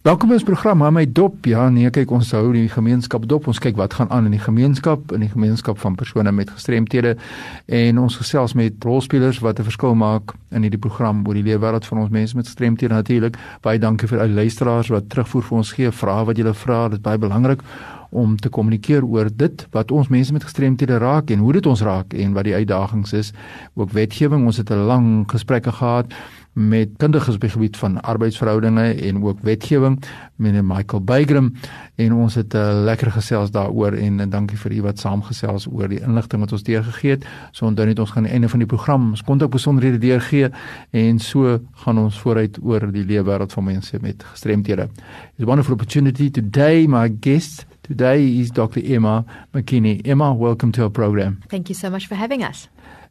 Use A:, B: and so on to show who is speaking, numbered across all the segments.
A: Welkom by ons program aan my dop. Ja, nee, kyk ons hou die gemeenskap dop. Ons kyk wat gaan aan in die gemeenskap, in die gemeenskap van persone met gestremthede en ons gesels met rolspelers wat 'n verskil maak in hierdie program oor die lewe wêreld van ons mense met gestremthede natuurlik. Baie dankie vir al die luisteraars wat terugvoer vir ons gee, vrae wat julle vra. Dit is baie belangrik om te kommunikeer oor dit wat ons mense met gestremthede raak en hoe dit ons raak en wat die uitdagings is. Ook wetgewing, ons het 'n lang gesprekke gehad met kundiges op die gebied van arbeidsverhoudinge en ook wetgewing meneer Michael Bygram en ons het 'n eh, lekker gesels daaroor en uh, dankie vir u wat saamgesels oor die inligting wat ons deurgegee het. So onthou net ons gaan aan die einde van die program ons kontak besonderhede deurgee en so gaan ons vooruit oor die lewe wêreld van mense met gestremthede. It's a wonderful opportunity today my guest Today is Dr. Emma McKinney. Emma, welcome to our program.
B: Thank you so much for having us.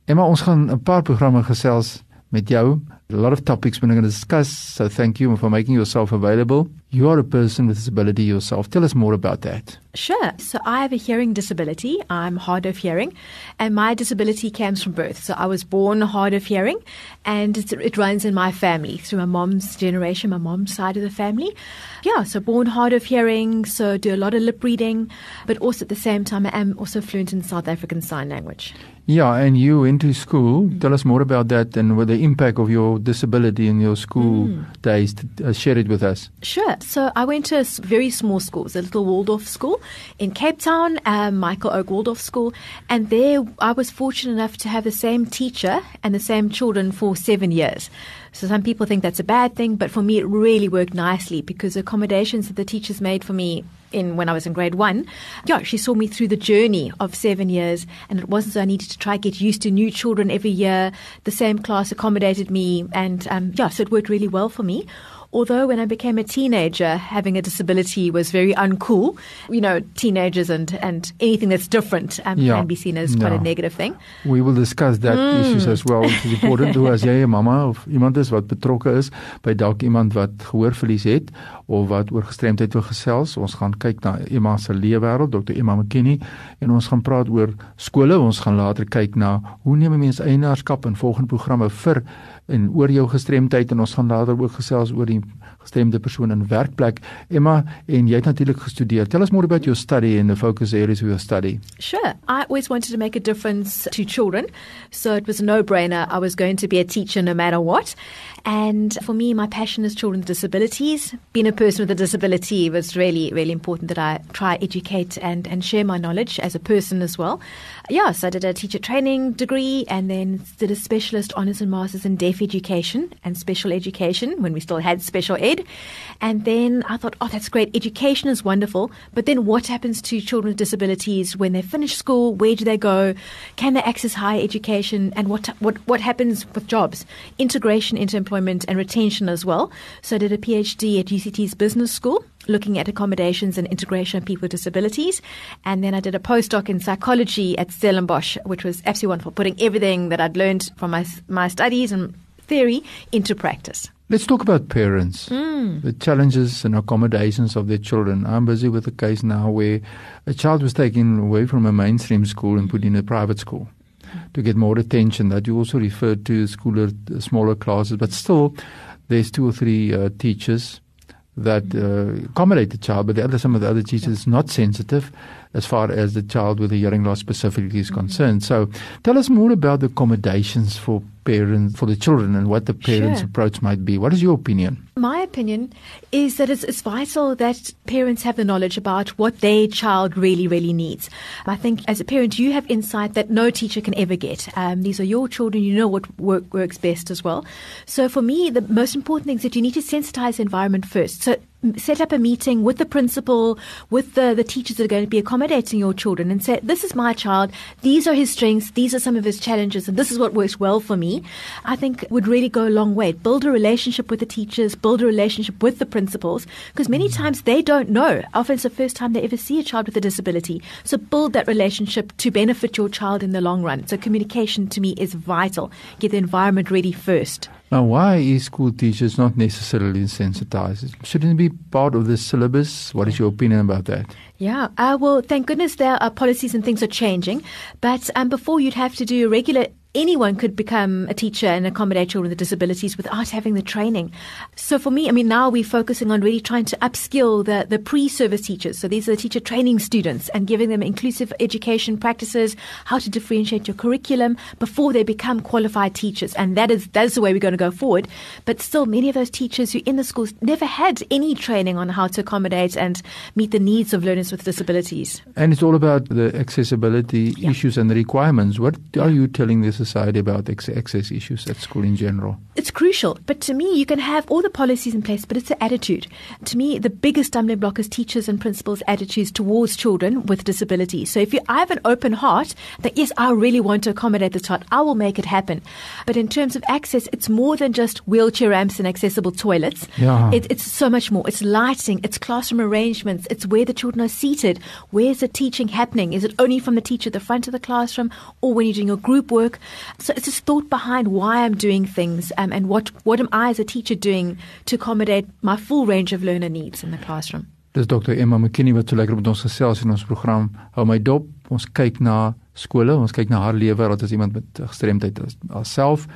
A: Emma, ons gaan 'n paar programme gesels met jou a lot of topics we're going to discuss. So thank you for making yourself available. You are a person with disability yourself. Tell us more about that.
B: Sure. So I have a hearing disability. I'm hard of hearing, and my disability comes from birth. So I was born hard of hearing, and it runs in my family through my mom's generation, my mom's side of the family. Yeah. So born hard of hearing. So do a lot of lip reading, but also at the same time I am also fluent in South African Sign Language.
A: Yeah, and you went to school. Tell us more about that and what the impact of your disability in your school mm. days. Uh, share it with us.
B: Sure. So I went to a very small school, a little Waldorf school in Cape Town, um, Michael Oak Waldorf School, and there I was fortunate enough to have the same teacher and the same children for seven years. So some people think that's a bad thing, but for me it really worked nicely because accommodations that the teachers made for me in when I was in grade one, yeah, she saw me through the journey of seven years, and it wasn't so I needed to try get used to new children every year. The same class accommodated me, and um, yeah, so it worked really well for me. Although when I became a teenager, having a disability was very uncool. You know, teenagers and, and anything that's different um, yeah. can be seen as quite yeah. a negative thing.
A: We will discuss that mm. issues as well. It is important to as jy 'n mamma of iemand is wat betrokke is by dalk iemand wat gehoorverlies het of wat oor gestremdheid wil gesels. Ons gaan kyk na Emma se leefwêreld, Dr. Emma McKinney, en ons gaan praat oor skole. Ons gaan later kyk na hoe neem 'n mens eienaarskap in volgende programme vir en oor jou gestremdheid en ons gaan later ook gesels oor die gestremde persoon in werkplek. Emma, en jy het natuurlik gestudeer. Tell us more about your study and the focus areas of your study.
B: Sure. I always wanted to make a difference to children, so it was a no-brainer. I was going to be a teacher no matter what. And for me, my passion is children with disabilities. Being a person with a disability was really, really important that I try educate and, and share my knowledge as a person as well. Yeah, so I did a teacher training degree and then did a specialist honours and masters in deaf education and special education when we still had special ed. And then I thought, oh, that's great. Education is wonderful. But then what happens to children with disabilities when they finish school? Where do they go? Can they access higher education? And what, what, what happens with jobs? Integration into employment and retention as well. So I did a PhD at UCT's business school looking at accommodations and integration of people with disabilities. And then I did a postdoc in psychology at Stellenbosch, which was absolutely wonderful, putting everything that I'd learned from my, my studies and theory into practice.
A: Let's talk about parents, mm. the challenges and accommodations of their children. I'm busy with a case now where a child was taken away from a mainstream school and put in a private school to get more attention. That you also referred to schooler, smaller classes, but still, there's two or three uh, teachers that uh, accommodate the child, but the other some of the other teachers yeah. not sensitive as far as the child with a hearing loss specifically is mm-hmm. concerned. So, tell us more about the accommodations for parents for the children and what the parents' sure. approach might be. What is your opinion?
B: My opinion is that it's, it's vital that parents have the knowledge about what their child really, really needs. I think as a parent, you have insight that no teacher can ever get. Um, these are your children. You know what work, works best as well. So for me, the most important thing is that you need to sensitize the environment first. So set up a meeting with the principal, with the, the teachers that are going to be accommodating your children and say, this is my child, these are his strengths, these are some of his challenges, and this is what works well for me, I think would really go a long way. Build a relationship with the teachers, build a relationship with the principals, because many mm-hmm. times they don't know. Often it's the first time they ever see a child with a disability. So build that relationship to benefit your child in the long run. So communication to me is vital. Get the environment ready first.
A: Now, why is school teachers not necessarily sensitized? Shouldn't it be part of the syllabus? What is your opinion about that?
B: Yeah, uh, well, thank goodness there are policies and things are changing. But um, before you'd have to do regular anyone could become a teacher and accommodate children with disabilities without having the training. So for me, I mean, now we're focusing on really trying to upskill the, the pre-service teachers. So these are the teacher training students and giving them inclusive education practices, how to differentiate your curriculum before they become qualified teachers. And that is, that is the way we're going to go forward. But still, many of those teachers who in the schools never had any training on how to accommodate and meet the needs of learners with disabilities.
A: And it's all about the accessibility yeah. issues and the requirements. What are you telling this society about access issues at school in general?
B: It's crucial, but to me, you can have all the policies in place, but it's the attitude. To me, the biggest stumbling block is teachers and principals' attitudes towards children with disabilities. So if you I have an open heart that yes, I really want to accommodate the child, I will make it happen. But in terms of access, it's more than just wheelchair ramps and accessible toilets.
A: Yeah.
B: It, it's so much more. It's lighting, it's classroom arrangements, it's where the children are seated. Where's the teaching happening? Is it only from the teacher at the front of the classroom or when you're doing your group work? So it's this thought behind why I'm doing things um, and what, what am I as a teacher doing to accommodate my full range of learner needs in the classroom.
A: Dis Dr Emma McKinney wat so lekker met ons gesels in ons program. Hou my dop. Ons kyk na skole. Ons kyk na haar lewe wat as iemand met gestremdheid haarself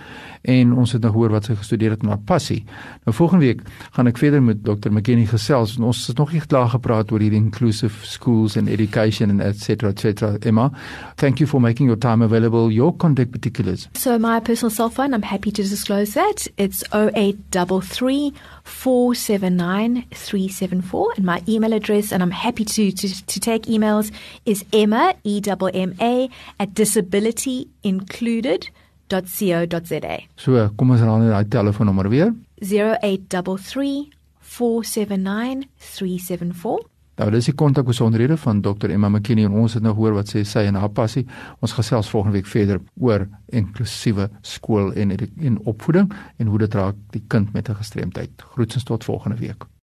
A: en ons het nou gehoor wat sy gestudeer het en haar passie. Nou volgende week gaan ek verder met Dr. McKenny gesels en ons het nog nie klaar gepraat oor hierdie inclusive schools and education and etc etc Emma. Thank you for making your time available. Your contact particulars.
B: So my personal cell phone, I'm happy to disclose that. It's 0833 479 374 and my email address and I'm happy to to to take emails is Emma E M M A at disabilityincluded.co.za.
A: So, uh, kom ons herhaal net daai telefoonnommer weer.
B: 0833 479 374.
A: Nou dis die kontakbesonderhede van Dr Emma McKinney en ons het nou gehoor wat sê sy en haar passie. Ons gesels volgende week verder oor inklusiewe skool en en opvoeding en hoe dit raak die kind met 'n gestremdheid. Groetens tot volgende week.